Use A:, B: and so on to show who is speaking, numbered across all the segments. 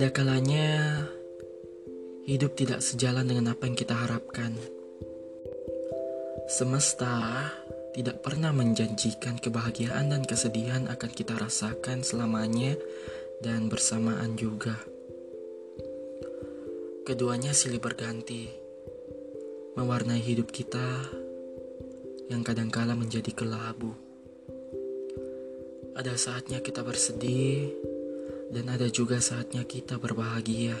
A: Ada kalanya hidup tidak sejalan dengan apa yang kita harapkan. Semesta tidak pernah menjanjikan kebahagiaan dan kesedihan akan kita rasakan selamanya dan bersamaan juga. Keduanya silih berganti, mewarnai hidup kita yang kadangkala menjadi kelabu. Ada saatnya kita bersedih, dan ada juga saatnya kita berbahagia.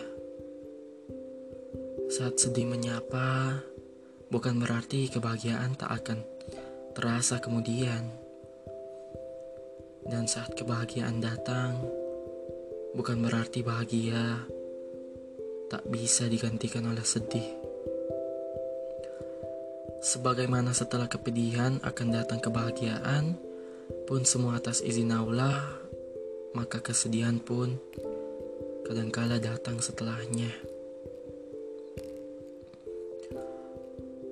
A: Saat sedih menyapa, bukan berarti kebahagiaan tak akan terasa kemudian. Dan saat kebahagiaan datang, bukan berarti bahagia tak bisa digantikan oleh sedih. Sebagaimana setelah kepedihan akan datang kebahagiaan, pun semua atas izin Allah, maka kesedihan pun kadangkala datang setelahnya.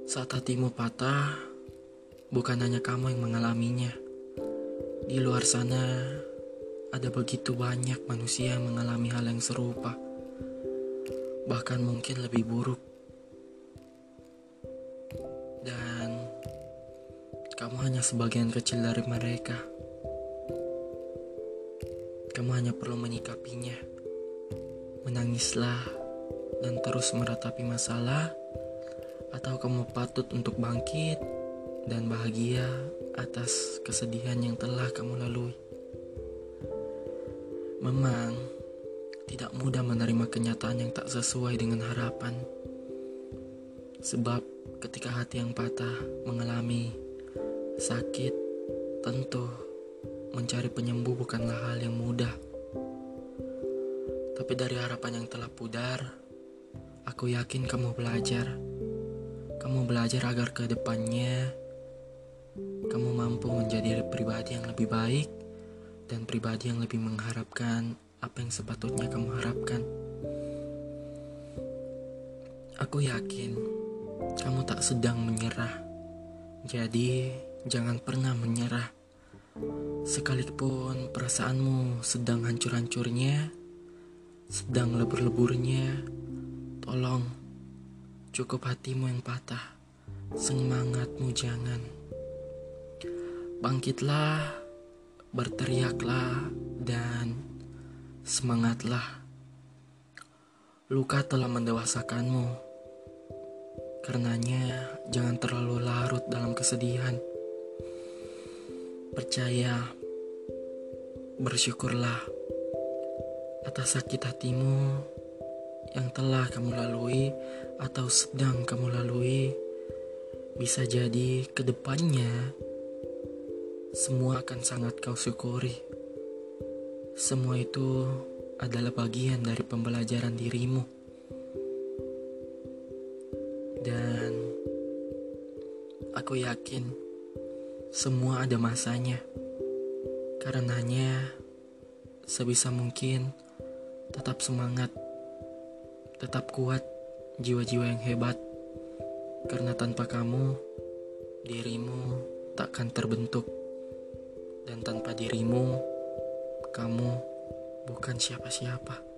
A: Saat hatimu patah, bukan hanya kamu yang mengalaminya. Di luar sana, ada begitu banyak manusia yang mengalami hal yang serupa, bahkan mungkin lebih buruk. Kamu hanya sebagian kecil dari mereka. Kamu hanya perlu menyikapinya. Menangislah dan terus meratapi masalah, atau kamu patut untuk bangkit dan bahagia atas kesedihan yang telah kamu lalui. Memang tidak mudah menerima kenyataan yang tak sesuai dengan harapan. Sebab ketika hati yang patah mengalami Sakit tentu mencari penyembuh bukanlah hal yang mudah. Tapi dari harapan yang telah pudar, aku yakin kamu belajar. Kamu belajar agar ke depannya kamu mampu menjadi pribadi yang lebih baik dan pribadi yang lebih mengharapkan apa yang sepatutnya kamu harapkan. Aku yakin kamu tak sedang menyerah. Jadi, Jangan pernah menyerah. Sekalipun perasaanmu sedang hancur-hancurnya, sedang lebur-leburnya, tolong cukup hatimu yang patah. Semangatmu jangan. Bangkitlah, berteriaklah, dan semangatlah. Luka telah mendewasakanmu. Karenanya, jangan terlalu larut dalam kesedihan. Percaya, bersyukurlah atas sakit hatimu yang telah kamu lalui atau sedang kamu lalui. Bisa jadi ke depannya semua akan sangat kau syukuri. Semua itu adalah bagian dari pembelajaran dirimu. Dan aku yakin semua ada masanya. Karenanya, sebisa mungkin tetap semangat, tetap kuat jiwa-jiwa yang hebat. Karena tanpa kamu, dirimu takkan terbentuk. Dan tanpa dirimu, kamu bukan siapa-siapa.